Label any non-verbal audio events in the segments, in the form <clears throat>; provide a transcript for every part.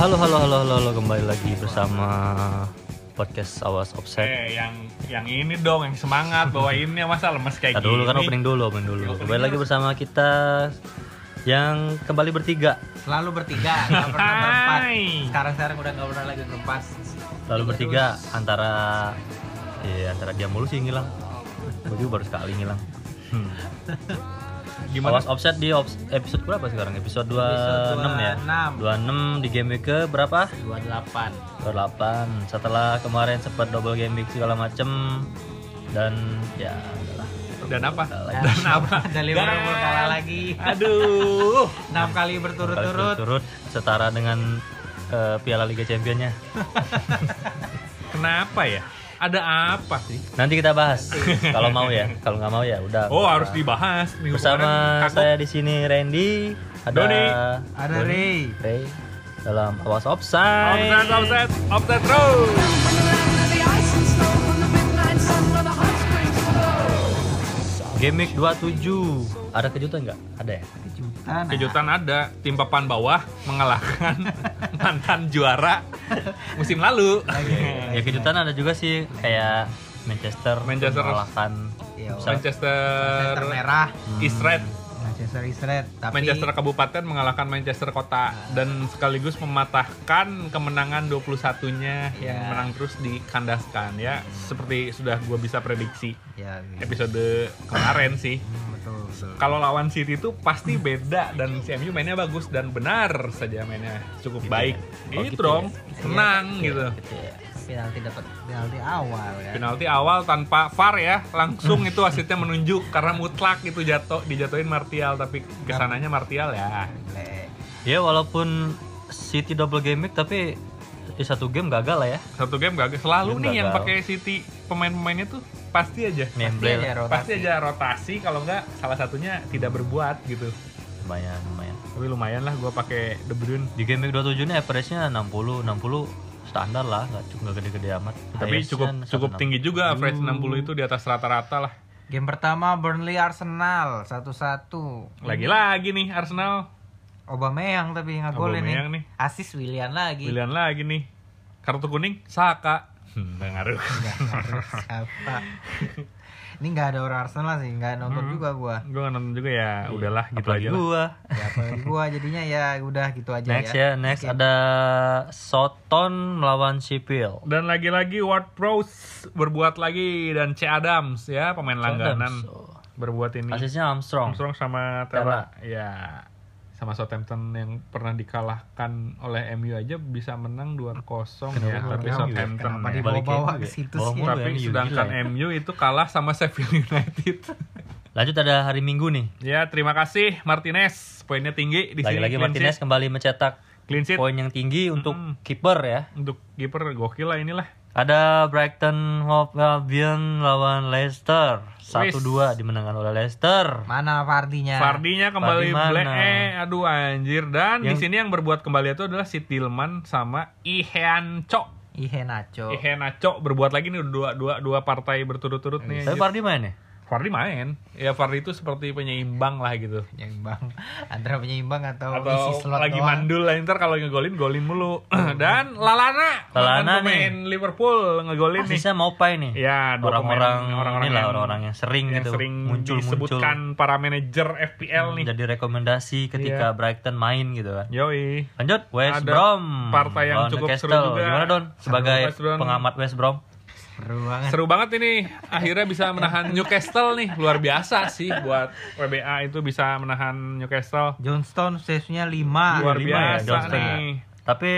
Halo halo halo halo halo kembali lagi bersama podcast Awas Offset. Eh, yang yang ini dong, yang semangat bawainnya masa lemes kayak Kita gini. dulu kan opening dulu, opening dulu. Ya, Kembali lagi bersama kita yang kembali bertiga. Selalu bertiga, nggak pernah berempat. Sekarang sekarang udah nggak pernah lagi berempat. Lalu Tiga bertiga terus. antara ya antara dia mulu sih ngilang. Gue juga baru sekali ngilang. Hmm. <laughs> Gimana? Awas Offset di ops- episode berapa sekarang? Episode 26 ya. 26. 26 di game week ke berapa? 28. 28 setelah kemarin sempat double game week segala macem dan ya Dan apa? Lagi. Dan apa? <laughs> Dan Liverpool Dan- kalah lagi. <laughs> Aduh. 6 kali berturut-turut. turut setara dengan eh, Piala Liga Championnya <laughs> Kenapa ya? Ada apa sih? nanti kita bahas <laughs> kalau mau ya kalau nggak mau ya udah Oh, harus dibahas. Minggu bersama saya di sini Randy ada Doni. Ada Doni, Ray. Ray dalam awas offside Offset, offset, offset terus. Game week 27 ada kejutan nggak ada ya Kejutan. Kejutan ada, tim papan bawah mengalahkan <laughs> mantan juara musim lalu. <laughs> ya kejutan ada juga sih kayak Manchester Manchester. mengalahkan Iya, Manchester Manchester merah. East Red. Manchester red. Tapi Manchester Kabupaten mengalahkan Manchester Kota dan sekaligus mematahkan kemenangan 21-nya yang Ya. menang terus dikandaskan ya seperti sudah gua bisa prediksi ya gitu. episode kemarin sih Hmm, betul, betul. kalau lawan City itu pasti beda dan si MU mainnya bagus dan benar saja mainnya cukup Gitu baik ya? Oh, itu gitu dong ya? tenang gitu gitu ya. Penalti dapat penalti awal kan. penalti awal tanpa VAR ya. Langsung itu wasitnya menunjuk karena mutlak itu jatuh dijatuhin Martial tapi ke sananya Martial ya. Ya walaupun City double game week tapi di satu game gagal lah ya. Satu game gagal. Selalu Game nih yang gagal. pakai City pemain-pemainnya tuh pasti aja. Memble aja rotasi. pasti aja rotasi kalau enggak salah satunya tidak berbuat gitu. Lumayan lumayan. Tapi lumayan lah gue pakai De Bruyne. Di game week 27 ini average-nya 60 60 standar lah nggak gede-gede amat tapi cukup 160. cukup tinggi juga average 60 itu di atas rata-rata lah Game pertama Burnley Arsenal 1-1. lagi-lagi nih Arsenal Aubameyang tapi nggak nih. Aubameyang nih. Asis Willian lagi. pilihan lagi nih kartu kuning Saka <laughs> nggak ngaruh Nggak siapa. <laughs> Ini nggak ada orang Arsenal sih, nggak nonton juga gua. gue nggak nonton juga ya udahlah gitu Apalagi aja gua. Ya apalagi gua jadinya ya udah gitu aja next ya. ya next ada Soton melawan Sheffield. Dan lagi-lagi Ward Prowse berbuat lagi dan C Adams ya pemain langganan Adams, oh. berbuat ini. Asisnya Armstrong. Armstrong sama Tera ya sama Southampton yang pernah dikalahkan oleh MU aja bisa menang 2-0 ya tapi MU? Southampton Kenapa ya. dibawa- bawa MU ke ya. situ sih. tapi MU, sedangkan gila ya. MU itu kalah sama <laughs> Sheffield United lanjut ada hari Minggu nih ya terima kasih Martinez poinnya tinggi di sini lagi-lagi clean Martinez kembali mencetak clean sheet poin yang tinggi untuk Mm. kiper ya untuk kiper gokil lah inilah Ada Brighton Hove Albion lawan Leicester 1-2 dimenangkan oleh Leicester. Mana Fardinya? Fardinya kembali Fardi mana? ble eh aduh anjir dan di Yang- sini yang berbuat kembali itu adalah si Tillman sama Ihean Cok Ihe Nacho. Ihean Cok berbuat lagi nih dua dua dua partai berturut-turut nih Tapi. Fardi main ya? Fardi main ya Fardi itu seperti penyeimbang lah gitu Penyeimbang. Antara penyeimbang atau, atau isi slot lagi doang. mandul lah ntar kalau ngegolin golin mulu <clears throat> dan Lalana mantan pemain Liverpool ngegolin nih Asisnya Mopai nih. Ya, orang-orang orang-orang inilah yang- orang-orang yang sering yang gitu sering muncul-muncul disebutkan para manajer FPL nih jadi rekomendasi ketika Iya. Brighton main gitu kan. Yoi Lanjut West Ada Brom. partai yang cukup seru Newcastle. juga. Gimana Don? Sebagai West pengamat West Brom. Seru banget. Seru banget ini akhirnya bisa menahan Newcastle nih luar biasa sih buat WBA itu bisa menahan Newcastle Johnston save-nya 5. luar lima ya, biasa Johnston. nih Tapi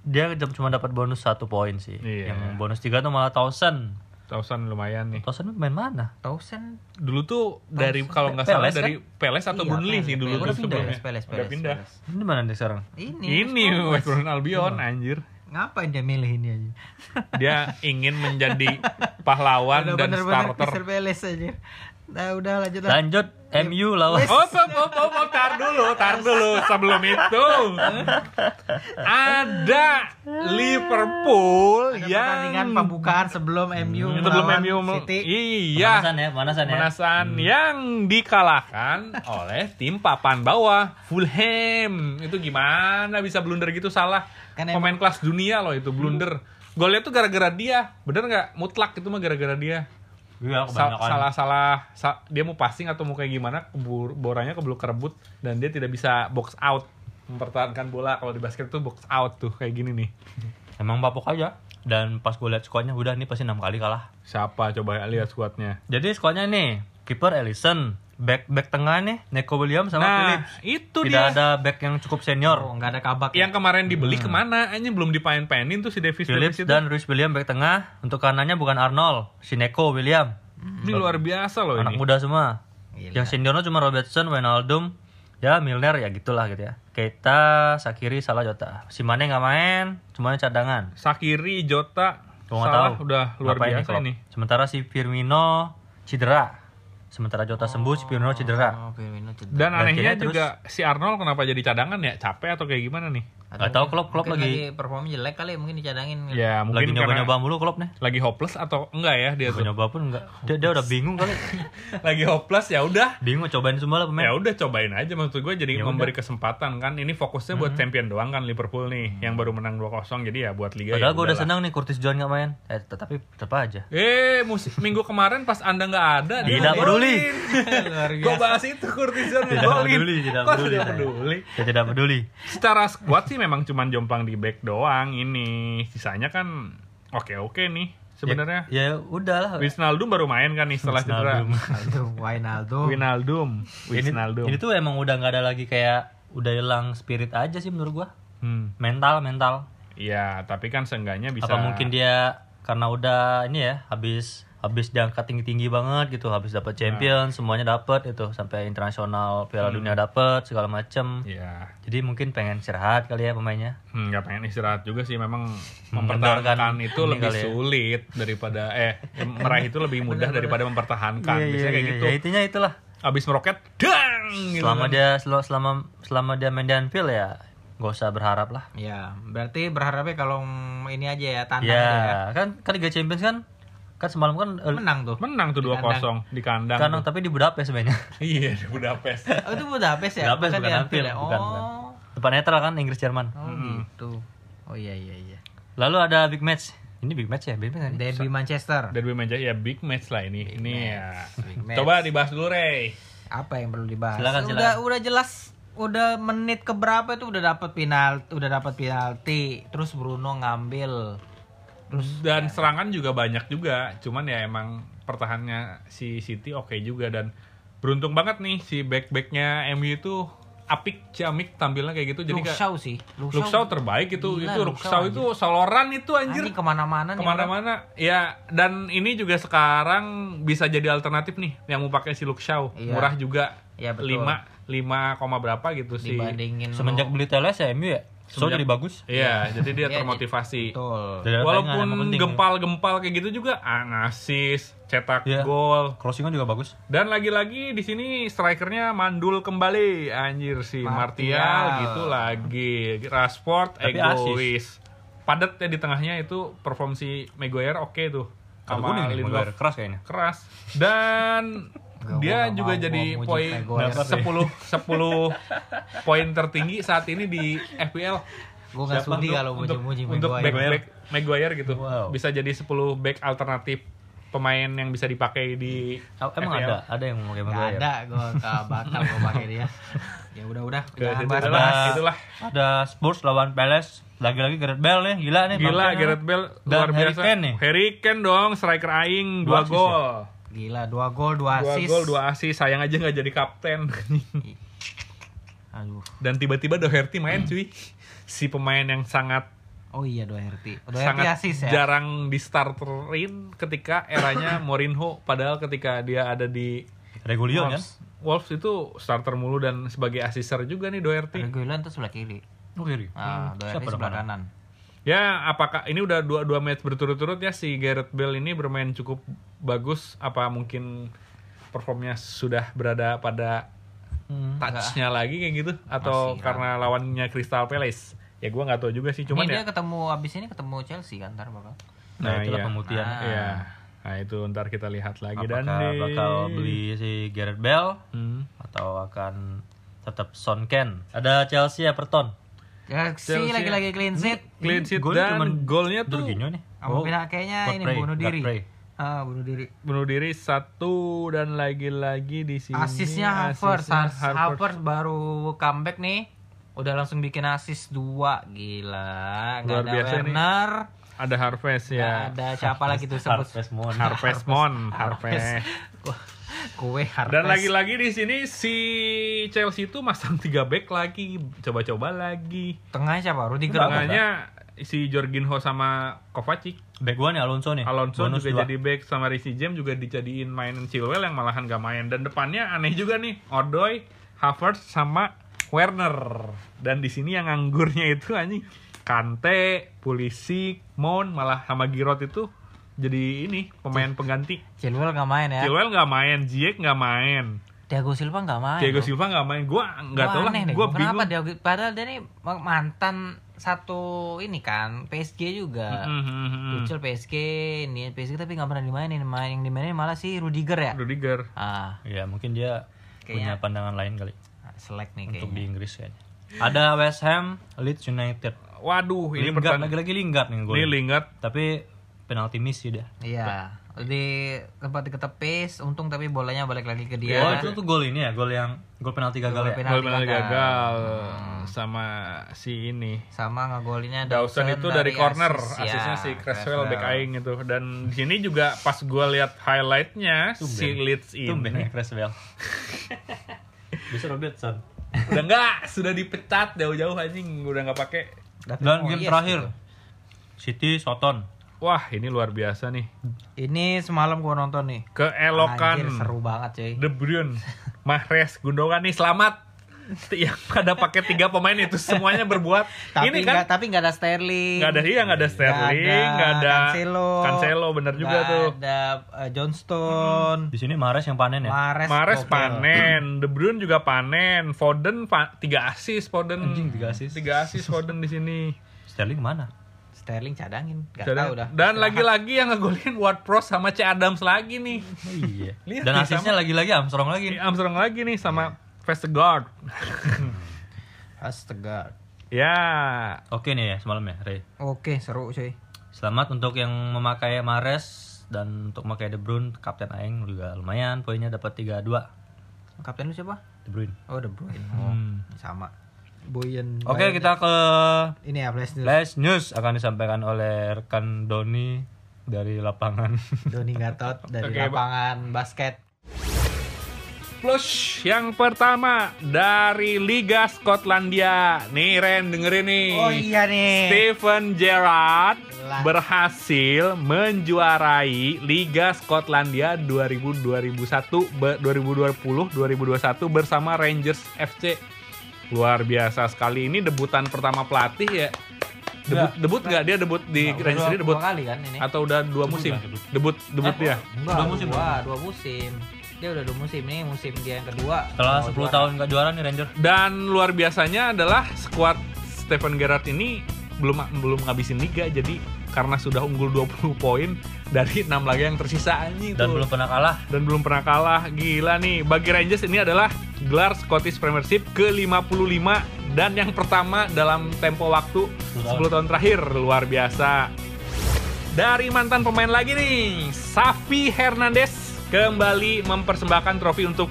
dia cuma dapat bonus satu poin sih. Iya. Yang bonus tiga tuh malah Thousand. Tausan lumayan nih Thousand main mana? Thousand dulu tuh dari kalau nggak salah Peles, dari Peles atau Iya, Burnley sih dulu Udah tuh sebelumnya Peles, udah Peles, pindah Peles. Ini mana nih sekarang? Ini. ini West Brom Albion anjir Ngapain dia milih ini aja? dia ingin menjadi pahlawan dan bener-bener starter Crystal Palace aja. Nah, udah lanjut lah. Lanjut MU lawan Oh, oh, oh, oh, oh, tar dulu, tar dulu. Sebelum itu ada Liverpool Ada yang pertandingan pembukaan sebelum MU sebelum melawan MU City. iya Pemanasan ya, pemanasan ya. pemanasan yang dikalahkan oleh tim papan bawah Fulham. Itu gimana bisa blunder gitu salah? Kan Pemain kelas dunia loh itu blunder. Golnya tuh gara-gara dia. Bener nggak? Mutlak itu mah gara-gara dia. Iya, salah-salah. Sa- dia mau passing atau mau kayak gimana kebur boranya keburu kerebut dan dia tidak bisa box out. Mempertahankan bola kalau di basket tuh box out tuh kayak gini nih. Emang bapuk aja. Dan pas gue liat squadnya udah nih pasti 6 kali kalah. siapa? Coba lihat squadnya. Jadi squadnya nih, kiper Ellison, back back tengah nih Neko Williams sama nah Phillips. itu Tidak dia ada back yang cukup Oh, senior. nggak ada kabak. yang kemarin dibeli ke mana ini belum dipain-painin tuh si Davis Phillips Davis itu dan Rhys Williams back tengah. Untuk kanannya bukan Arnold, si Neko William. ini luar biasa loh Anak ini muda semua. Gila. Yang seniornya cuma Robertson, Wijnaldum, ya Milner ya gitulah gitu ya. Keita, Sakiri, Salah, Jota. Si Mane nggak main, semuanya cadangan. Sakiri Jota Gua salah tahu. udah luar Ngapain biasa Klopp. ini Sementara si Firmino cedera. Sementara Jota sembuh, si Firmino cedera. Oh, Firmino cedera. dan anehnya terus- juga si Arnold kenapa jadi cadangan ya capek atau kayak gimana nih Gak tahu Klopp, Klopp Mungkin lagi performa jelek kali mungkin dicadangin. ya lagi mungkin karena nyoba-nyoba mulu Klopp nih. lagi hopeless atau enggak ya dia tuh Nyoba pun enggak. Dia, dia udah bingung kali. <laughs> lagi hopeless ya udah bingung cobain semua lah ya pemain. udah cobain aja maksud gue jadi Ya memberi kesempatan kan ini fokusnya buat champion doang kan Liverpool nih yang baru menang 2-0 jadi ya buat liga Padahal ya gue udah senang nih Curtis Jones nggak main. Eh tetapi tetap aja. eh musim minggu kemarin pas anda nggak ada dia Tidak peduli. <laughs> Gue bahas itu Curtis Jones Tidak peduli, tidak peduli. tidak peduli. secara squad sih memang cuman jomplang di back doang ini sisanya kan oke oke nih sebenarnya Ya, ya udah lah. Wijnaldum baru main kan nih setelah cedera Wijnaldum. Wijnaldum. Wijnaldum Ini, ini tuh emang udah nggak ada lagi kayak udah hilang spirit aja sih menurut gua. Hmm. Mental, mental. Iya, tapi kan seenggaknya bisa Apa mungkin dia karena udah ini ya habis habis diangkat tinggi tinggi banget gitu habis dapat champion semuanya dapat itu sampai internasional piala dunia dapat segala macem. Iya. jadi mungkin pengen istirahat kali ya pemainnya? Hmm, nggak pengen istirahat juga sih memang <laughs> mempertahankan itu lebih ya. sulit daripada eh <laughs> meraih itu lebih mudah daripada mempertahankan. Iya, biasanya kayak gitu. ya intinya itulah. Abis meroket dang gitu selama kan. dia sel- selama selama dia main di Anfield ya gak usah berharap lah. Ya, berarti berharapnya kalau ini aja ya tantang ya ya. kan kan Liga Champions kan kan semalam kan eh, Menang tuh. menang tuh Di 2-0 di kandang kan tuh. tapi di Budapest sebenarnya <laughs> iya di Budapest <laughs> Oh, itu Budapest ya? Budapest Bukan bukan di Anfield ya? bukan, Oh. bukan. tempat netral kan Inggris Jerman Oh, gitu. Oh iya iya iya. lalu ada big match ini big match ya big match kan? Derby Manchester. Derby Manchester ya big match lah ini ini ya Big <laughs> match. coba dibahas dulu Rey Apa yang perlu dibahas? Silakan, udah silakan. udah jelas udah menit keberapa itu udah dapat penalti, udah dapat penalti. Terus Bruno ngambil. Dan serangan juga banyak juga. Cuman ya emang pertahanannya si City oke juga. Dan beruntung banget nih si back backnya MU itu apik ciamik tampilnya kayak gitu. Jadi Shaw sih. Shaw terbaik itu. Gila, itu Shaw itu soloran itu anjir. Anjing ke mana-mana ke mana-mana. Ya dan ini juga sekarang bisa jadi alternatif nih yang mau pakai si Shaw Iya. murah juga. Iya, betul. lima lima koma berapa gitu sih. Dibandingin semenjak beli Teles ya MU ya so Semenjak- jadi bagus iya jadi dia Iya, termotivasi betul. Walaupun penting. gempal-gempal kayak gitu juga ah, ngasis cetak Iya. gol crossingan juga bagus dan lagi-lagi di sini strikernya mandul kembali anjir si Martial. Martial gitu lagi Rashford Tapi egois padat ya di tengahnya itu perform si Maguire oke tuh kuning nih, Lindelof. Maguire. keras kayaknya keras dan dia juga mau jadi poin Maguire. 10 10 poin tertinggi saat ini di FPL Gue gak Siapa sudi untuk- kalau untuk, muji-muji untuk back Maguire. back Maguire gitu Wow. bisa jadi 10 back alternatif pemain yang bisa dipakai di Oh, emang FPL. ada ada yang mau pakai Maguire ada, gue gak bakal gue pakai dia. <laughs> Ya udah udah, Ke jangan bahas itulah, bahas. itulah. ada Spurs lawan Palace lagi-lagi Gareth Bale nih gila nih Gila. Gareth Bale Dan luar Harry biasa. Kane nih. Harry Kane dong striker aing Dua 2 assist gol. Gila, dua gol, dua 2 assist. gol 2 assist. Sayang aja nggak jadi kapten. <laughs> Aduh. Dan tiba-tiba Doherty main cuy. Si pemain yang sangat Oh iya, Doherty. Doherty sangat assist ya. jarang di starterin ketika eranya <coughs> Mourinho padahal ketika dia ada di Regulion kan Wolves, itu starter mulu dan sebagai asister juga nih Doherty. Reguilon tuh sebelah kiri. oh kiri Ah, Hmm, Doherty siapa sebelah mana? kanan. Ya, apakah ini udah dua dua match berturut-turut ya si Gareth Bale ini bermain cukup bagus? Apa mungkin performnya sudah berada pada Hmm. touch-nya lagi kayak gitu atau Masih, karena lawannya Crystal Palace ya gua nggak tahu juga sih cuman ini ya dia ketemu abis ini ketemu Chelsea kan ntar bakal. Nah, Nah, itulah iya. pembuktian. Ah. Iya. Nah itu ntar kita lihat lagi dan Apakah di- bakal beli si Gareth Bale Hmm. atau akan tetap Son Ken? Ada Chelsea Everton. Chelsea Chelsea. lagi-lagi clean sheet. Clean sheet Golnya dan golnya tuh Jorginho nih. Pihak kayaknya ini bunuh diri. Ah, bunuh diri. bunuh diri satu dan lagi-lagi di sini Asisnya Havertz, Havertz, Havertz baru comeback nih. Udah langsung bikin asis dua, gila. Gak Luar ada biasa nih. Werner, ada Harvest gak ya ada siapa lagi tuh sebut Harvest Moon. Harvest Moon Harvest kue Harvest. dan lagi-lagi di sini si Chelsea itu masang tiga back lagi coba-coba lagi tengahnya siapa? Rudiger. Tengahnya si Jorginho sama Kovacic Back gua nih Alonso nih. Alonso Bonus juga dua. jadi back sama Rishi James juga dijadiin mainin Chilwell yang malahan gak main dan depannya aneh juga nih Odoi, Havertz sama Werner dan di sini yang anggurnya itu anjing Kante, Pulisic, Mount malah sama Giroud itu jadi ini pemain pengganti. Chilwell gak main ya. Chilwell nggak main, Ziyech nggak main, Thiago Silva gak main. Loh. Silva nggak main. Gua nggak Gua tahu lah, deh, gua Kenapa bingung. dia padahal dia nih mantan satu ini kan PSG juga. Hmm, hmm, hmm. Tuchel PSG, ini PSG tapi nggak pernah dimainin. Main yang dimainin malah si Rudiger ya. Rudiger. Ah, Ya mungkin dia punya Kayaknya- pandangan lain kali selek nih untuk di. Inggris kayaknya. Ada West Ham, Leeds United. Waduh, ini Lingard lagi-lagi Lingard nih gol. Ini Lingard Tapi penalti miss dia. Iya, di tempat ketepis, untung tapi bolanya balik lagi ke Oh, dia. itu tuh gol ini ya, gol yang gol penalti gagal Gol ya. penalti gol penalti gagal. gagal Hmm. sama si ini. Sama ngegolinnya Dawson itu dari corner, asis, ya. asisnya si Creswell back aing itu. Dan di sini juga pas gua lihat highlightnya si Leeds Tumben ini ya Creswell. <laughs> Bisa Robertson. udah enggak, sudah dipecat jauh-jauh anjing, udah nggak pakai. Dan Moyes game terakhir gitu. City Soton. Wah, ini luar biasa nih. Ini semalam gua nonton nih. Keelokan Anjir, seru banget cuy. De Bruyne, Mahrez, Gundogan nih selamat. Yang pada pakai tiga pemain itu semuanya berbuat. <laughs> Tapi ini nggak kan tapi nggak ada Sterling. nggak ada iya nggak ada Sterling, nggak ada, Cancelo. Cancelo bener juga tuh. Ada eh, Johnston. Di sini Mahrez yang panen ya. Mares. Mares panen, De Bruyne juga panen, Foden pa- tiga asis, Foden Anjing, tiga assist. tiga asis Foden di sini. Sterling mana? Sterling cadangin. Gak Dan, tahu dah. dan lagi-lagi yang ngegolin Ward Prowse sama C Adams lagi nih. iya. Lihat Dan nih, asisnya lagi-lagi Armstrong lagi. Ini Armstrong lagi nih sama Vestergaard. <laughs> Astaga. ya, Oke nih ya semalam ya, Ray. Oke, seru cuy. Selamat untuk yang memakai Mahrez dan untuk memakai De Bruyne, kapten aing juga lumayan poinnya dapat 3-2. Kapten lu siapa? De Bruyne. Oh, De Bruyne. Oh, Hmm. sama. Boyen. Oke, kita ke Ini ya flash news. Flash News akan disampaikan oleh rekan Doni dari lapangan. <laughs> Doni Gatot dari Oke, Pak. lapangan basket. plus yang pertama dari Liga Skotlandia. Nih Ren dengerin nih. Oh iya nih. Steven Gerrard berhasil menjuarai Liga Skotlandia 2000 2001 be- 2020 2021 bersama Rangers FC. Luar biasa sekali ini debutan pertama pelatih ya. Debut Enggak. debut nggak dia debut di Rangers ini debut dua kali kan ini. atau udah dua musim? debut. Debut debut Eh, dia. Enggak, Dua musim, Dua, dua musim. Dia udah dua musim nih, musim dia yang kedua. Setelah Mau 10 juara. tahun nggak juara nih Ranger. Dan luar biasanya adalah skuad Stephen Gerrard ini belum belum ngabisin liga jadi karena sudah unggul 20 poin dari 6 laga yang tersisa anjing Dan tuh. belum pernah kalah. dan belum pernah kalah. Gila nih. Bagi Rangers ini adalah gelar Scottish Premiership ke-55 dan yang pertama dalam tempo waktu 10 tahun terakhir. Luar biasa. Dari mantan pemain lagi nih, Safi Hernandez kembali mempersembahkan trofi untuk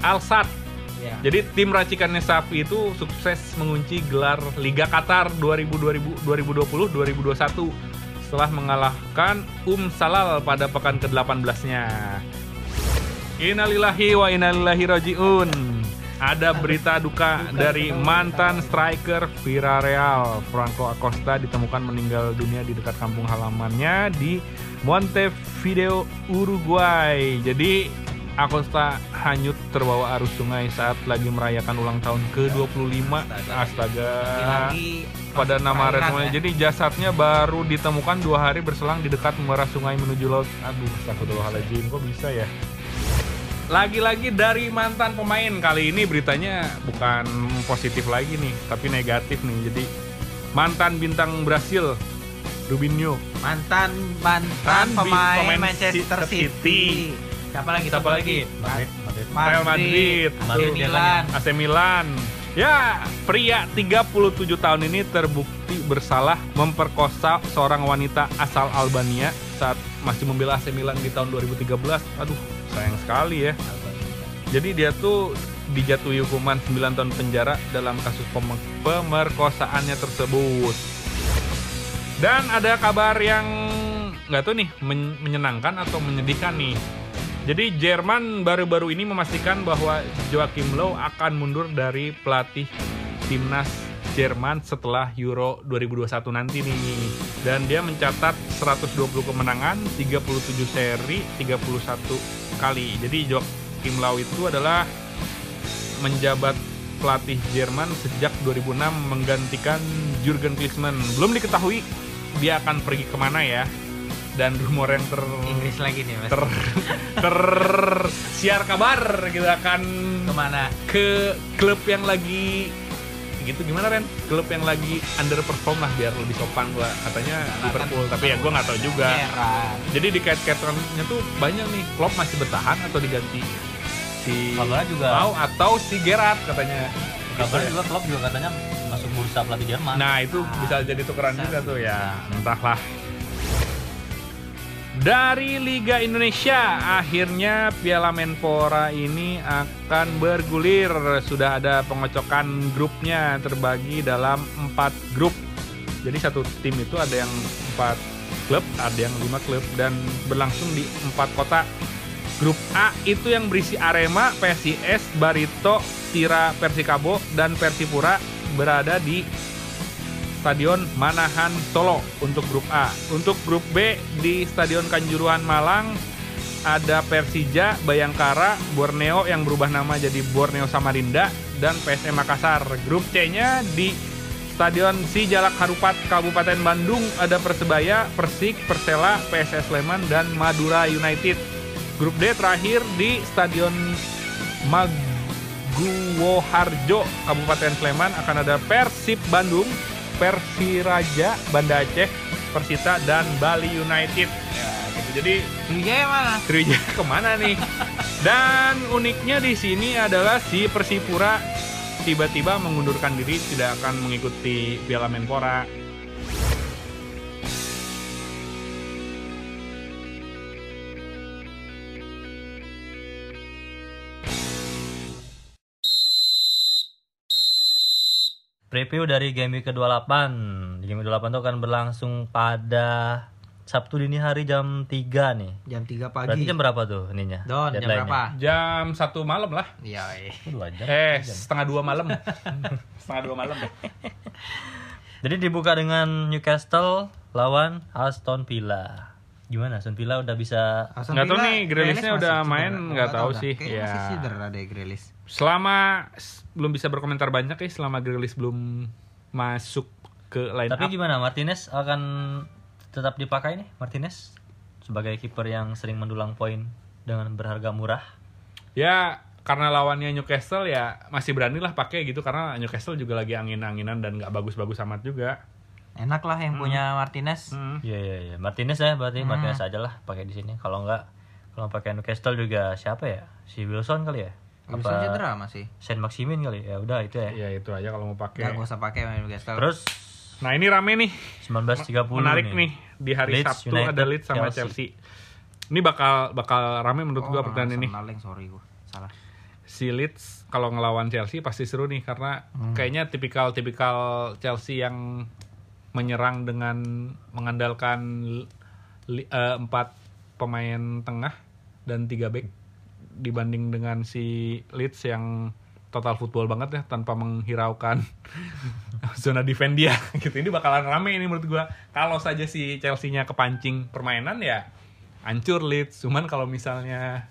Al-Sadd Iya. jadi tim racikannya Safi itu sukses mengunci gelar Liga Qatar 2020-2021 setelah mengalahkan Um Salal pada pekan ke-18-nya. Innalillahi wa innalillahi rajiun. Ada berita duka dari mantan striker Villarreal Franco Acosta ditemukan meninggal dunia di dekat kampung halamannya di Montevideo, Uruguay. Jadi Acosta hanyut terbawa arus sungai saat lagi merayakan ulang tahun ke-25. Astaga. Pada nama resminya. ya. Jadi jasadnya baru ditemukan dua hari berselang di dekat muara sungai menuju laut. Aduh, astagfirullahaladzim. Kok bisa ya? lagi-lagi dari mantan pemain kali ini beritanya bukan positif lagi nih, tapi negatif nih. Jadi mantan bintang Brasil, Rubinho. Mantan mantan Mantan pemain, pemain Manchester City. City. Siapa lagi? Siapa lagi? Madrid, Madrid. Real Madrid, AC Madrid, Milan. AC Milan. Ya, pria 37 tahun ini terbukti bersalah memperkosa seorang wanita asal Albania saat masih membela AC Milan di tahun 2013. Aduh, sayang sekali ya. Jadi dia tuh dijatuhi hukuman 9 tahun penjara dalam kasus pem- pemerkosaannya tersebut. Dan ada kabar yang nggak tahu nih men- menyenangkan atau menyedihkan nih. Jadi Jerman baru-baru ini memastikan bahwa Joachim Löw akan mundur dari pelatih timnas Jerman setelah Euro 2021 nanti nih. Dan dia mencatat 120 kemenangan, 37 seri, 31 kali. Jadi Joachim Löw itu adalah menjabat pelatih Jerman sejak 2006 menggantikan Jurgen Klinsmann. Belum diketahui dia akan pergi ke mana ya. Dan rumor yang ter Inggris lagi nih mas. ter tersiar kabar gitu akan Ke mana? ke klub yang lagi gitu gimana Ren? Klub yang lagi underperform lah biar lebih sopan gua katanya Liverpool tapi ya gua nggak tahu juga. Merah. Jadi di kait-kaitannya tuh banyak nih Klopp masih bertahan atau diganti si Kabarnya juga mau atau si Gerrard katanya. kabar Gitu ya. juga klub juga katanya masuk bursa pelatih Jerman. Nah itu bisa jadi tukeran juga tuh ya entahlah. Dari Liga Indonesia akhirnya Piala Menpora ini akan bergulir. Sudah ada pengocokan grupnya terbagi dalam empat grup. Jadi satu tim itu ada yang empat klub, ada yang lima klub dan berlangsung di empat kota. Grup A itu yang berisi Arema, PSIS, Barito, Tira, Persikabo, dan Persipura berada di Stadion Manahan Solo untuk grup A. Untuk grup B di Stadion Kanjuruhan Malang ada Persija, Bayangkara, Borneo yang berubah nama jadi Borneo Samarinda dan PSM Makassar. Grup C-nya di Stadion Sijalak Harupat Kabupaten Bandung ada Persebaya, Persik, Persela, PSS Sleman dan Madura United. Grup D terakhir di Stadion Maguwoharjo Kabupaten Sleman akan ada Persib Bandung, Persiraja, Banda Aceh, Persita dan Bali United. Ya, gitu. Jadi Sriwijaya mana? Sriwijaya <laughs> ke mana nih? Dan uniknya di sini adalah si Persipura tiba-tiba mengundurkan diri tidak akan mengikuti Piala Menpora. Preview dari game week ke-28. Game week ke-28 itu akan berlangsung pada Sabtu dini hari jam 3 nih. Jam 3 Berarti pagi. jam berapa tuh ininya? Don, jam berapa? Jam satu malam lah. Iya, eh. Eh, setengah dua malam. <laughs> setengah dua malam. Jadi dibuka dengan Newcastle lawan Aston Villa. Gimana Aston Villa udah bisa Aston Nggak tahu nih, Grealish-nya Grealish udah masih main, nggak tahu sih. Kayaknya Ya. masih cedera deh Grealish. Selama belum bisa berkomentar banyak ya selama Grealish belum masuk ke line Tapi up. gimana Martinez akan tetap dipakai nih Martinez sebagai kiper yang sering mendulang poin dengan berharga murah. Ya karena lawannya Newcastle ya masih berani lah pakai gitu karena Newcastle juga lagi angin-anginan dan nggak bagus-bagus amat juga. Enak lah yang punya Martinez. Hmm. Iya iya iya. Martinez ya berarti Martinez aja lah pakai di sini. Kalau enggak kalau pakai Newcastle juga siapa ya? Si Wilson kali ya? Apa cedera masih. Saint Maximin kali ya? Udah itu ya. Ya itu aja kalau mau Gak pakai. usah pakai Newcastle. Terus Nah ini rame nih, 19.30 menarik nih. di hari Leeds Sabtu United, ada Leeds sama Chelsea. Ini bakal bakal rame menurut gua pertandingan ini. Yang sorry gua. Salah. Si Leeds kalau ngelawan Chelsea pasti seru nih karena Hmm. kayaknya tipikal-tipikal Chelsea yang menyerang dengan mengandalkan eh, empat pemain tengah dan tiga back dibanding dengan si Leeds yang total football banget ya tanpa menghiraukan <laughs> zona defend dia <laughs> gitu. Ini bakalan rame ini menurut gua. Kalau saja si Chelsea-nya kepancing permainan ya hancur Leeds. Cuman kalau misalnya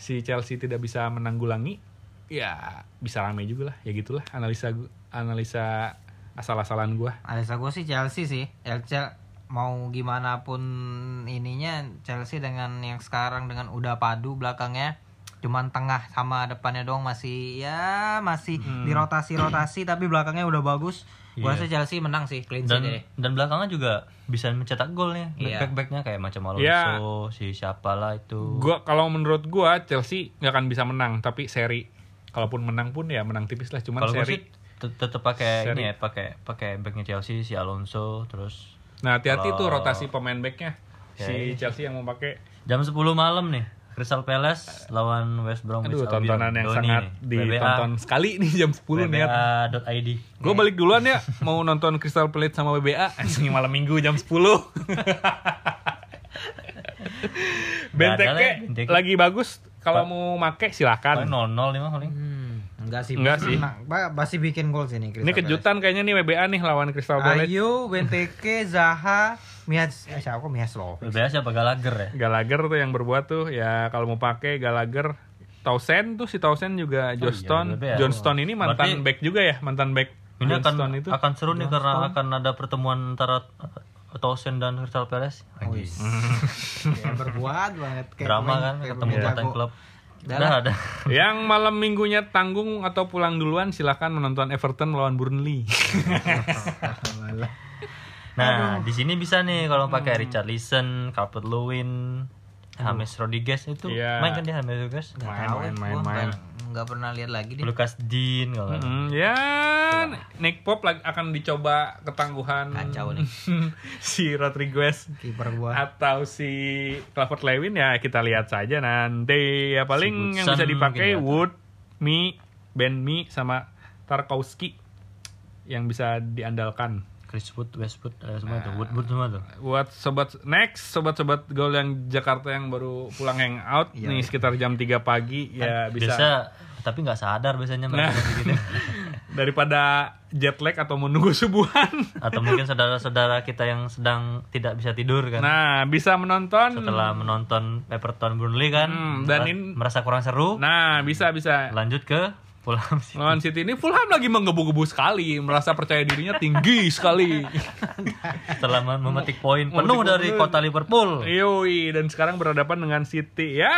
si Chelsea tidak bisa menanggulangi ya bisa rame juga lah. Ya gitulah analisa analisa asal-asalan gua Alisa gue sih Chelsea sih. Chelsea mau gimana pun ininya Chelsea dengan yang sekarang dengan udah padu belakangnya cuman tengah sama depannya doang masih ya masih dirotasi-rotasi tapi belakangnya udah bagus. Gua Iya. rasa Chelsea menang sih clean sheet dan ini. dan belakangnya juga bisa mencetak gol nih Iya. back backnya kayak macam Alonso Iya. si siapa lah itu Gua kalau menurut gua Chelsea nggak akan bisa menang, tapi seri. Kalaupun menang pun ya menang tipis lah, cuman gue seri. Sih tet- tetep pakai Seri. ini ya pakai pakai backnya Chelsea si Alonso terus Nah, hati-hati tuh Kalau- rotasi pemain backnya. Si Oke. Chelsea yang mau pakai. jam 10 malam nih Crystal Palace lawan West Bromwich Aduh, Albion. tontonan yang Doni sangat nih, ditonton sekali nih jam 10 nih. WBA.id Gue balik duluan ya, <laughs> mau nonton Crystal Palace sama WBA anjing malam minggu jam 10. <laughs> Nggak ada lah Benteke ya, Benteke. lagi bagus, kalau mau make silakan. 0-0 nih mah paling Hmm, enggak sih. Enggak sih. menang. Ba- Pasti bikin gol sini Ini kejutan kayaknya nih WBA nih lawan Crystal Palace. Ayu, Benteke, Zaha, Mias, eh siapa kok Mias loh. WBA siapa Gallagher ya Gallagher tuh yang berbuat tuh ya kalau mau pakai Gallagher Tausen tuh si Tausen juga Johnston WBA. Johnston ini mantan Berarti- back juga ya mantan back ini akan Johnston itu akan seru nih karena akan ada pertemuan antara uh, Tosen dan Crystal Palace Anjing. <laughs> Ya, berbuat banget kayak drama kan kayak ketemu mantan klub Udah udah. ada yang malam minggunya tanggung atau pulang duluan silahkan menonton Everton melawan Burnley. <laughs> Nah di sini bisa nih kalau pakai Hmm. Richard Listen Calvert Lewin James Rodriguez itu. Iya. main kan dia James Rodriguez? Main, main, main, gua main. Nggak- pernah lihat lagi deh. Lucas Dean kalau. Hmm, ya Nick Pop lagi akan dicoba ketangguhan Kacau nih. <laughs> si Rodriguez Kiper gua. atau si Clifford Lewin ya kita lihat saja nanti ya paling Si yang bisa dipakai ya. Wood, Mi, Ben Mi sama Tarkowski yang bisa diandalkan Chris Wood, Westwood, ada semua tuh, Wood, Wood Nah. semua tuh. buat sobat next sobat-sobat gol yang Jakarta yang baru pulang hangout Iya, nih iya. sekitar jam 3 pagi ya bisa Biasa, tapi nggak sadar biasanya Nah. mereka gitu. <laughs> daripada jet lag atau menunggu subuhan Atau mungkin saudara-saudara kita yang sedang tidak bisa tidur kan. nah bisa menonton Setelah menonton Everton Burnley kan, Hmm, dan ini- merasa kurang seru, nah bisa bisa lanjut ke Fulham City. Lawan City ini Fulham lagi menggebu-gebu sekali, merasa percaya dirinya tinggi <laughs> sekali. Setelah mem- memetik poin penuh poin dari penuh. kota Liverpool. Yoi, dan sekarang berhadapan dengan City. Ya,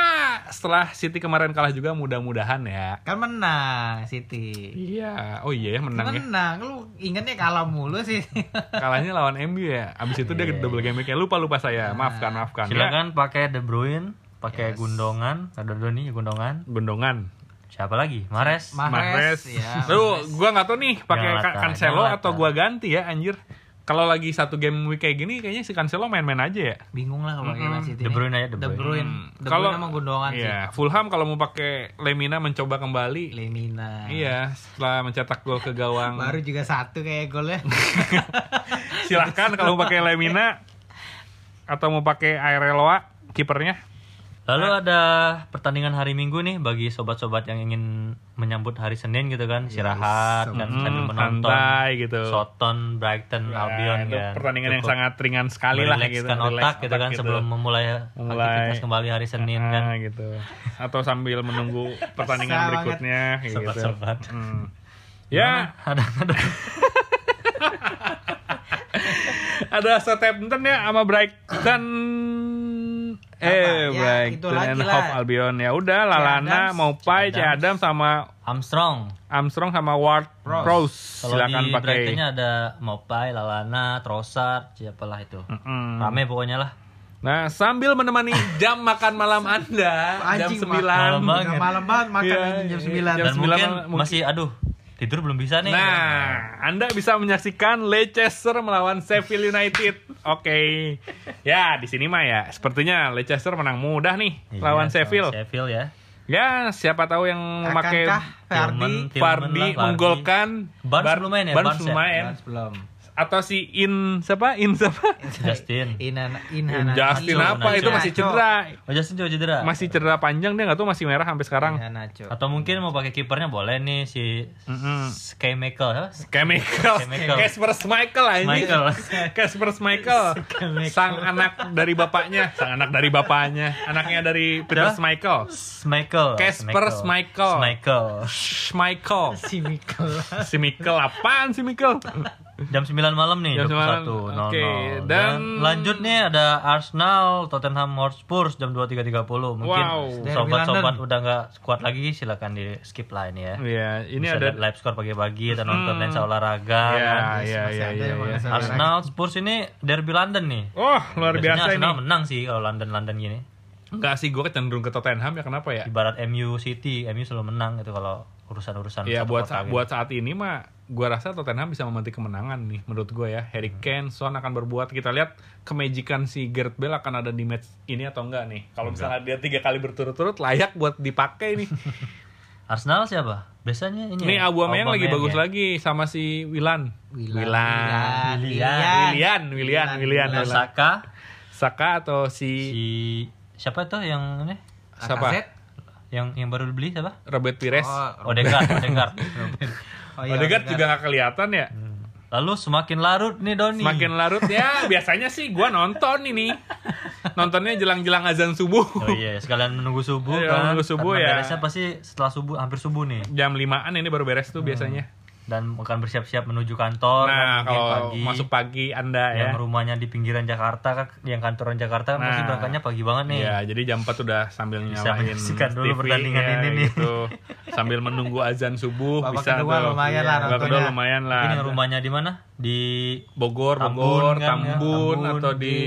setelah City kemarin kalah juga mudah-mudahan ya. Kan menang City. Iya, oh iya ya menang ya. Menang, lu ingetnya kalah mulu sih. <laughs> Kalahnya lawan MU ya. Abis itu dia double game week Lupa lupa saya. Maafkan, maafkan. Ya, Silakan pakai De Bruyne, pakai Gundongan, ada Doni Gundongan. Gendongan. Siapa lagi? Mares. Ma- Mahrez. Mahrez, ya, Lu, gua nggak tahu nih pakai Cancelo atau gua ganti ya anjir. Kalau lagi satu game week kayak gini kayaknya si Cancelo main-main aja ya. Bingung lah kalau pakai Man City. De. Bruyne aja, De De Bruyne. Bruyne. Hmm. De Kalau- Bruyne sama Gundogan sih. Iya, Fulham kalau mau pakai Lemina mencoba kembali. Lemina. Iya, setelah mencetak gol ke gawang. Baru juga satu kayak golnya. <laughs> Silahkan kalau mau pakai Lemina atau mau pakai Aireloa kipernya. Lalu ada pertandingan hari Minggu nih bagi sobat-sobat yang ingin menyambut hari Senin gitu kan, istirahat kan Hmm, sambil menonton santai gitu. Soton, Brighton, Nah, Albion itu kan. pertandingan yang Cukup sangat ringan sekali lah gitu. Relax otak gitu kan gitu. sebelum memulai, Memulai. aktivitas kembali hari Senin kan. Ah, gitu. Atau sambil menunggu <laughs> pertandingan berikutnya gitu. Sobat-sobat. Hmm. Ya, Ada ada <laughs> ada Southampton ya sama Brighton eh Ya, itu Brighton lagi and. Hove Albion ya udah Lalana Adams. Maupai C. Adam sama Armstrong. Armstrong sama Ward Prowse. Prowse Kalau silakan di pakai Brightonnya ada Mopai, Lalana, Trossard, siapalah itu. Mm-mm. Rame pokoknya lah. Nah, sambil menemani jam makan malam Anda jam Anjing, 9. malam banget. Malam banget makan Iya, anjing jam iya. 9. Jam Dan 9 mungkin mungkin- masih aduh, tidur belum bisa nih. Nah, Anda bisa menyaksikan Leicester melawan Sheffield United. Oke. Ya, di sini mah ya, sepertinya Leicester menang mudah nih Iya, lawan Sheffield. Sheffield ya. Ya, siapa tahu yang memakai lah, Fardi. menggolkan Barnes Bar- belum main ya? Barnes belum ya? main. Belum. Atau si In siapa? In siapa? Justin. <laughs> Inan Inhana. Justin Nacho, apa? Itu masih cedera. Oh Justin juga cedera. Masih cedera panjang dia nggak tahu masih merah sampai sekarang. Nacho. Atau mungkin mau pakai kipernya boleh nih si Mm-mm. Sky Michael, apa? Chemical, Chemical. Casper Michael ini. Michael. Casper <laughs> <laughs> Michael, sang anak dari bapaknya, sang anak dari bapaknya, anaknya dari Peter? Michael. Michael. Casper Schmeichel. Michael. Michael, Si Mikel. si Michael apaan si Michael? Jam 9 malam nih, Jam 21.00. 9, oke. Dan, Dan- lanjut nih ada Arsenal, Tottenham Hotspur jam 23.30. Mungkin Wow. sobat-sobat udah nggak kuat lagi silakan di skip lah ini ya. Iya, ini Bisa ada live score pagi-pagi atau nonton lensa olahraga Iya, kan. iya, iya, iya, iya. Arsenal Spurs ini derby London nih. Oh, luar Biasanya biasa ini. Arsenal menang sih kalau London-London gini. Enggak sih, gue cenderung ke Tottenham ya kenapa ya? Ibarat MU City, MU selalu menang gitu kalau urusan-urusan Ya satu buat sa- gitu. buat saat ini mah gua rasa Tottenham bisa memetik kemenangan nih menurut gue ya. Harry Kane, Son akan berbuat. Kita lihat kemajikan si Gareth Bale akan ada di match ini atau enggak nih. Kalau misalnya dia tiga kali berturut-turut layak buat dipakai nih. <laughs> Arsenal siapa? Biasanya ini. Nih ya, Aubameyang lagi bagus ya. lagi sama si Wilan. Wilan. Wilan. Ada Willian. Saka, Saka atau si si siapa itu yang ini? siapa? Yang yang baru dibeli siapa? Robert Pires. Oh, Odegaard, Odegaard. <laughs> oh iya, Odegaard juga nggak kelihatan ya. Lalu semakin larut nih Doni. Semakin larut ya <laughs> biasanya sih gua nonton ini. Nontonnya jelang-jelang azan subuh. Oh iya, sekalian menunggu subuh Iya, kan. menunggu subuh Karena ya. Beresnya pasti setelah subuh, hampir subuh nih. Jam 5-an ini baru beres tuh biasanya. Dan akan bersiap-siap menuju kantor. Nah, kalau masuk pagi Anda ya. yang rumahnya di pinggiran Jakarta kan, yang kantoran Jakarta kan pasti Nah. berangkatnya pagi banget nih. Iya, jadi jam 4 udah sambil Bisa nyalain menyaksikan dulu TV, pertandingan ya, ini nih. gitu. Sambil menunggu azan subuh Babak bisa kedua tuh. lumayan Iya, lah Babak kedua nontonnya. lumayan lah. Ini rumahnya di mana? Di Bogor, Tambun Bogor, kan, ya. Tambun, Tambun, atau di, di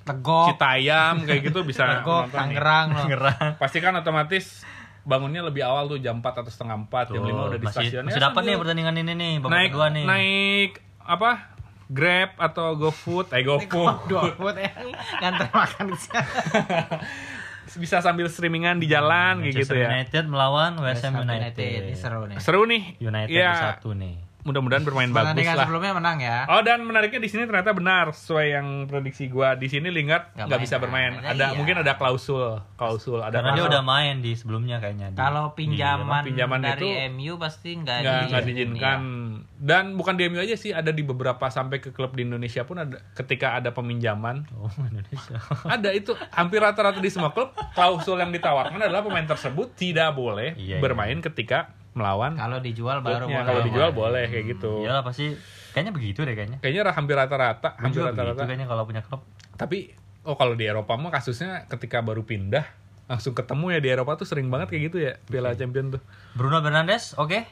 Tegok, Citayam kayak gitu bisa <laughs> Tegok. Tangerang. Tangerang. Pasti kan otomatis bangunnya lebih awal tuh jam 4 atau setengah 4, jam 5 udah di masih, stasiun. masih Ya, dapat nih pertandingan ini nih, babak naik kedua nih. naik apa? Grab atau GoFood, eh GoFood. Foot ya. Nganter makan di sana. <laughs> bisa sambil streamingan di jalan kayak gitu Manchester ya. United melawan West Ham Ham United. Ini seru nih. Seru nih. United ya, satu nih. Mudah-mudahan bermain bagus Pertandingan lah. sebelumnya menang ya. Oh dan menariknya di sini ternyata benar sesuai yang prediksi gua di sini Lingard Nggak bisa kan? bermain. Nah, Ada iya. mungkin ada klausul, klausul ada Karena dia klausul. udah main di sebelumnya kayaknya. di- Kalau pinjaman, Iya, pinjaman dari itu MU pasti nggak diizinkan ya. dan bukan di MU aja sih ada di beberapa sampai ke klub di Indonesia pun ada ketika ada peminjaman Oh, <laughs> Indonesia. ada itu hampir rata-rata di semua klub klausul yang ditawarkan adalah pemain tersebut tidak boleh Iya, iya. bermain ketika melawan Kalau dijual baru klubnya. boleh. kalau dijual boleh kayak gitu Iyalah pasti kayaknya begitu deh kayaknya. kayaknya hampir rata-rata hampir rata-rata kayaknya kalau punya klub. tapi oh kalau di Eropa mah kasusnya ketika baru pindah langsung ketemu ya di Eropa tuh sering banget kayak gitu ya Piala Champion tuh Bruno Fernandes, oke.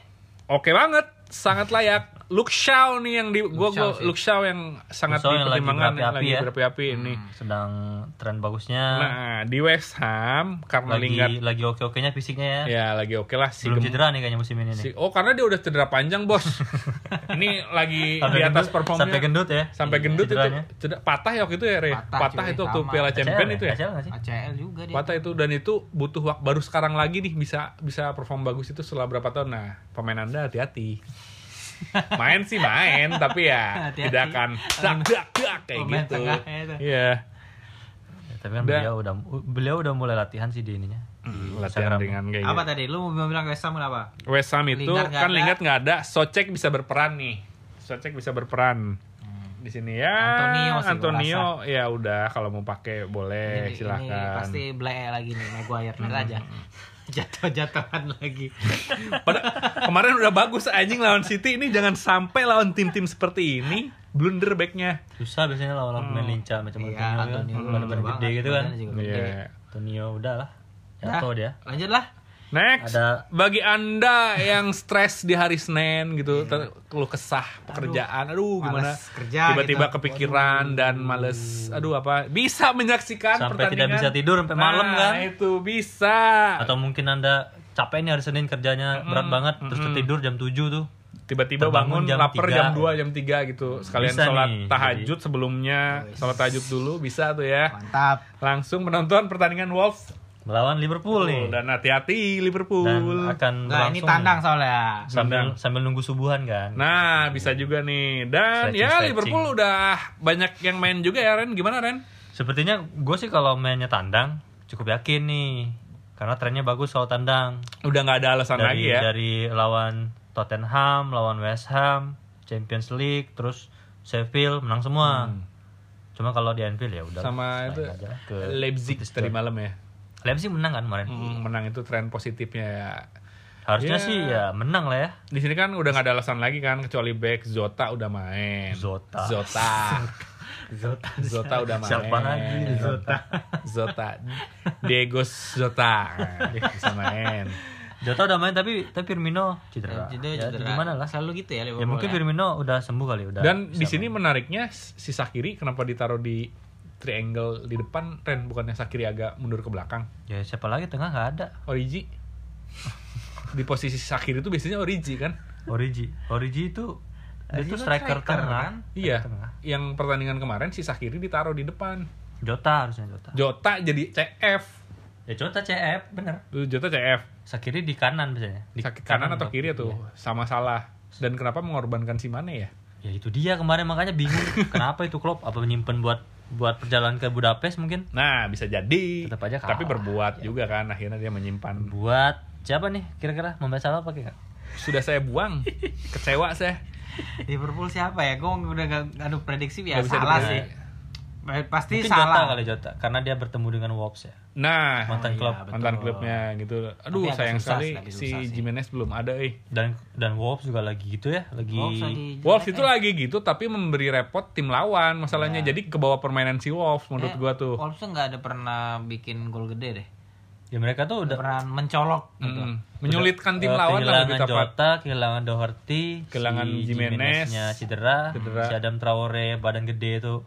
oke banget sangat layak Luke Shaw nih yang di gua gua. Luke Shaw yang sangat Shaw yang lagi berapi-api lagi ya. berapi-api ini Sedang tren bagusnya. nah di West Ham karena lagi Lingard lagi oke-okenya fisiknya ya. ya lagi oke lah si Belum cedera nih kayaknya musim ini nih. si- oh karena dia udah cedera panjang bos <laughs> ini lagi Sampai di atas gendut- performnya sampai gendut ya. sampai gendut itu cedera, patah ya waktu itu ya Re Patah, patah, cuy, itu waktu sama. Piala Champion ACL itu ya ACL? ACL juga dia. patah itu dan itu butuh waktu baru sekarang lagi nih bisa bisa perform bagus itu setelah berapa tahun nah pemain anda hati-hati main sih main tapi ya Hati-hati. tidak akan dak dak dak kayak Pemain gitu itu. iya Ya, tapi kan Udah. beliau udah beliau udah mulai latihan sih di ininya. Hmm, latihan ringan kayak Apa gitu. tadi? Lu mau bilang West Ham kenapa? West Ham itu Lingard kan. Lingard nggak ada Socek bisa berperan nih Socek bisa berperan di sini ya Antonio sih Antonio ya udah kalau mau pakai boleh Ini- Ini silahkan pasti blek lagi nih Maguire lihat aja. <laughs> Jatuh-jatuhan lagi. <laughs> Pada kemarin udah bagus anjing lawan City ini jangan sampai lawan tim-tim seperti ini blunder backnya. Susah biasanya lawan pemain lincah macam Iya, Antonio, Antonio kan. Bener-bener banget, gede gitu kan. gede. Iya. Antonio udah lah. Dah, Jatuh dia. Lanjut lah. Next, Ada- bagi anda yang stres di hari Senin gitu, ter- keluh kesah pekerjaan, aduh, gimana? males kerja Tiba-tiba gitu. kepikiran dan males, aduh apa? Bisa menyaksikan Sampai pertandingan. tidak bisa tidur sampai malam Nah, kan. itu bisa. Atau mungkin Anda capek nih hari Senin kerjanya berat banget terus tertidur jam 7 tuh. tiba-tiba bangun jam lapar 3. jam 2 jam 3 gitu sekalian Bisa sholat nih, tahajud sebelumnya sholat tahajud dulu bisa tuh ya Mantap. langsung menonton pertandingan Wolves Melawan Liverpool nih. dan hati-hati Liverpool Dan akan Enggak, ini tandang soalnya. sambil sambil nunggu subuhan kan. nah bisa juga nih dan Stretching, ya stretching. Liverpool udah banyak yang main juga ya Ren gimana Ren Sepertinya gue sih kalau mainnya tandang cukup yakin nih. Karena trennya bagus kalau tandang. udah nggak ada alasan Dari lagi ya dari lawan Tottenham, lawan West Ham, Champions League, terus Sheffield menang semua. Cuma kalau di Anfield ya udah. Hmm. sama itu aja ke Leipzig tadi malam ya Leipzig menang kan kemarin. Hmm, menang itu tren positifnya ya Harusnya Ya. sih ya menang lah ya. Di sini kan udah nggak ada alasan lagi kan kecuali back Zota udah main. Zota. Zota. <laughs> Zota. Zota udah main. Siapa lagi? Zota. Zota. Diego Zota. Dia bisa main. Jota udah main tapi tapi Firmino cedera. Jadi ya, cedera. gimana lah? Selalu gitu ya Ya mungkin ya. Firmino udah sembuh kali udah. Dan di sini menariknya si Sakiri kenapa ditaruh di triangle di depan Ren bukannya Sakiri agak mundur ke belakang. Ya siapa lagi tengah nggak ada. Origi. <laughs> di posisi Sakiri itu biasanya Origi kan? Origi. Origi itu dia kan striker striker, tengah. kan? Iya. Tengah. Yang pertandingan kemarin si Sakiri ditaruh di depan. Jota harusnya Jota. Jota jadi CF. Ya Jota CF bener. Tuh, Jota CF. Sakiri di kanan biasanya. Di Sakit kanan atau kiri tuh Iya. sama salah. Dan kenapa mengorbankan si Mane ya? Ya itu dia kemarin makanya bingung <laughs> kenapa itu klub apa menyimpan buat buat perjalanan ke Budapest mungkin Nah, bisa jadi. Tetap aja kalah. Tapi berbuat juga kan akhirnya dia menyimpan. buat siapa nih kira-kira membaca salah pakai nggak? Sudah saya buang. <laughs> Kecewa saya. Liverpool siapa ya? Gue udah gak adu prediksi ya salah sih. Pasti Mungkin Jota salah. kali Jota karena dia bertemu dengan Wolves ya. Nah, Mantan iya, klub betul. mantan klubnya gitu. Aduh, agak sayang susah, sekali si sih. Jimenez belum ada eh. dan dan Wolves juga lagi gitu ya, lagi Wolves lagi Wolves itu eh. lagi gitu tapi memberi repot tim lawan masalahnya. Iya. Jadi ke bawah permainan si Wolves menurut Eh, gua tuh. Wolves tuh nggak ada pernah bikin gol gede deh. ya mereka tuh Udah udah pernah mencolok gitu. Mm, menyulitkan tim eh, lawan lah lebih kehilangan tepat. Jota, kehilangan Doherty, Kehilangan si Jimenez, Jimeneznya cedera, cedera. si Adam Traore badan gede itu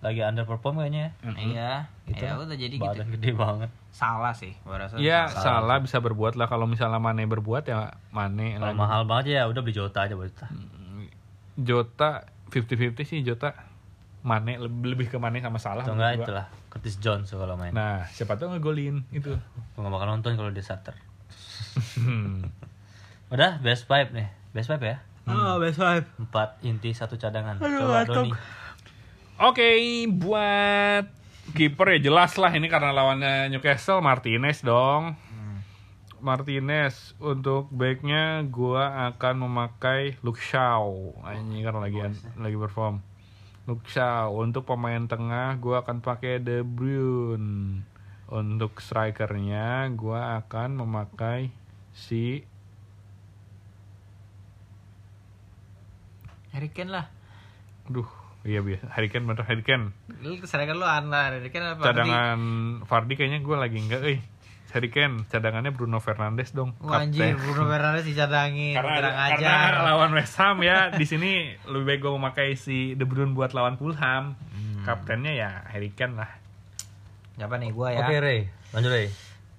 lagi underperform kayaknya. ya. Iya, Gitu. ya udah jadi gitu. Badan gede banget. Salah sih, gua rasa. Iya, salah. salah bisa berbuat lah kalau misalnya Mane berbuat ya Mane Kalau lah. mahal banget ya udah beli Jota aja buat Jota. Jota 50-50 sih Jota. Mane lebih, lebih ke Mane sama Salah. Atau enggak gua. itulah Curtis Jones tuh kalau main. Nah, siapa tahu ngegolin itu. Gue gak bakal nonton kalau dia starter. Hmm. <laughs> Udah best five nih. Best five ya. Oh, best five. Empat inti satu cadangan. Coba Doni. Oke, buat kiper ya jelas lah ini karena lawannya Newcastle Martinez dong. Martinez untuk backnya gua akan memakai Luke Shaw. Ini karena lagi lagi perform. Luke Shaw untuk pemain tengah gua akan pakai De Bruyne. Untuk strikernya gua akan memakai si Harry Kane lah. Duh, iya biasa. Harry Kane bener Harry Kane. Lu keserahkan lu Ana, Harry Kane apa? cadangan Fardi kayaknya gue lagi enggak eh Harry Kane cadangannya Bruno Fernandes dong Wah, anjir, Bruno Fernandes dicadangin. karena kurang karena lawan West Ham ya di sini lebih baik gue memakai si De Bruyne buat lawan Fulham Hmm. kaptennya ya Harry Kane lah Siapa nih gua ya? Oke Ray, lanjut Ray.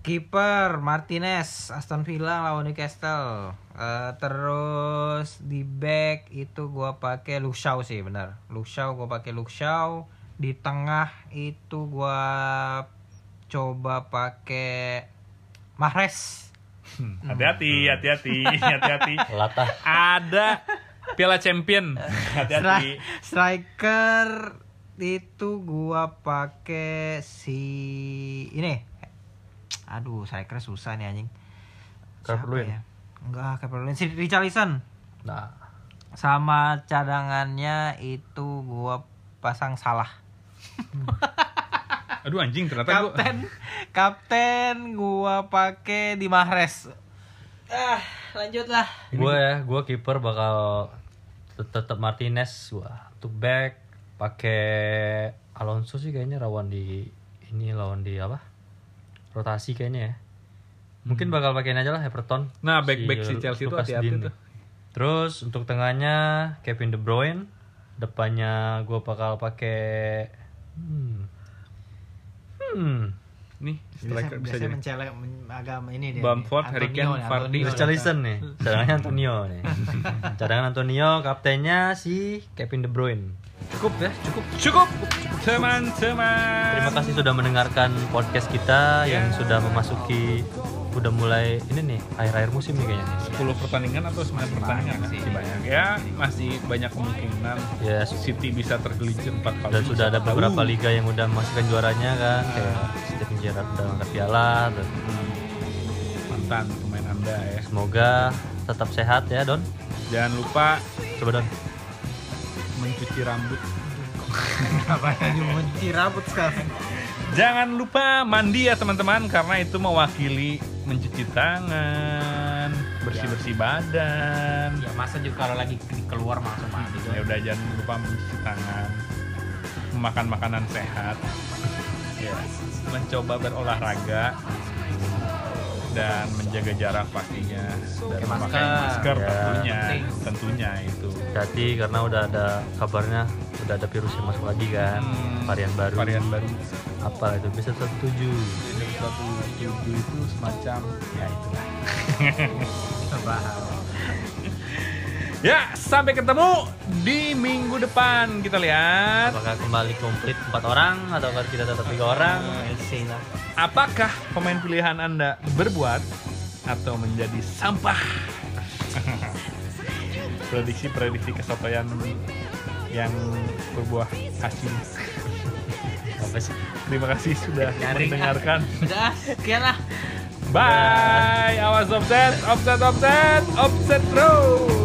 Kiper Martinez Aston Villa lawan Newcastle. Eh, terus di back itu gua pakai Luke Shaw sih benar. Luke Shaw gua pakai Luke Shaw. Di tengah itu gua coba pakai Mahrez. Hmm, hati-hati hati-hati <laughs> hati-hati Latah. ada Piala Champion hati-hati Stri- striker itu gua pakai si ini. Aduh, striker susah nih anjing. Siapa ya? Enggak, Calvert-Lewin. Si Richarlison. Nah, Sama cadangannya itu gua pasang salah. <laughs> aduh anjing ternyata Kapten, kapten gua pakai di Mahrez. Ah, lanjutlah. gue ya, gue kiper bakal tet- tetap Martinez gua. Untuk back pakai Alonso sih kayaknya rawan di ini lawan di apa? Rotasi kayaknya ya. Mungkin bakal pakein aja lah Everton. nah back-back si Chelsea itu Lucas hati-hati Digne. tuh Terus untuk tengahnya Kevin De Bruyne, depannya gue bakal pakai hmm. Hmm. Nih striker bisa biasanya jadi mencelek men- agak ini dia. Bamford, nih. Harry Kane, Vardy. Antonio. Richarlison nih, cadangannya Antonio nih. <laughs> Cadangan Antonio, kaptennya si Kevin De Bruyne. Cukup ya, cukup. cukup teman-teman Terima kasih sudah mendengarkan podcast kita yang Ya. sudah memasuki udah mulai ini nih akhir-akhir musim nih kayaknya. nih. 10 pertandingan atau 9 pertandingan sih. masih banyak ya masih banyak kemungkinan Ya, City bisa tergelincir 4 kali dan sudah ada tahu. beberapa liga yang udah memasukkan juaranya kan kayak Gerrard udah angkat piala dan mantan pemain anda ya. Semoga tetap sehat ya Don. Jangan lupa coba Don. mencuci rambut. <laughs> Apa yang mencuci rambut sekarang? jangan lupa mandi ya teman-teman karena itu mewakili mencuci tangan bersih-bersih badan. Ya masa juga kalau lagi keluar langsung mandi Ya udah jangan lupa mencuci tangan, memakan makanan sehat, ya, mencoba berolahraga dan menjaga jarak pastinya dan Pakai memakai masker. masker Ya. tentunya, tentunya itu. Jadi karena udah ada kabarnya udah ada virus yang masuk lagi kan, Hmm, varian baru. Varian baru. Apa itu bisa tertuju? Jadi suatu tujuh itu semacam ya itulah. Bahas. <laughs> Ya, sampai ketemu di minggu depan kita lihat. Apakah kembali komplit empat orang atau kita tetap tiga orang? Lah. Apakah pemain pilihan Anda berbuat atau menjadi sampah? <laughs> Prediksi-prediksi kesotoyan yang berbuah hasil. Apa sih? Terima kasih sudah Nyaring, mendengarkan. Udah, sekian lah. Bye. Awas offset, offset, offset, offset terus.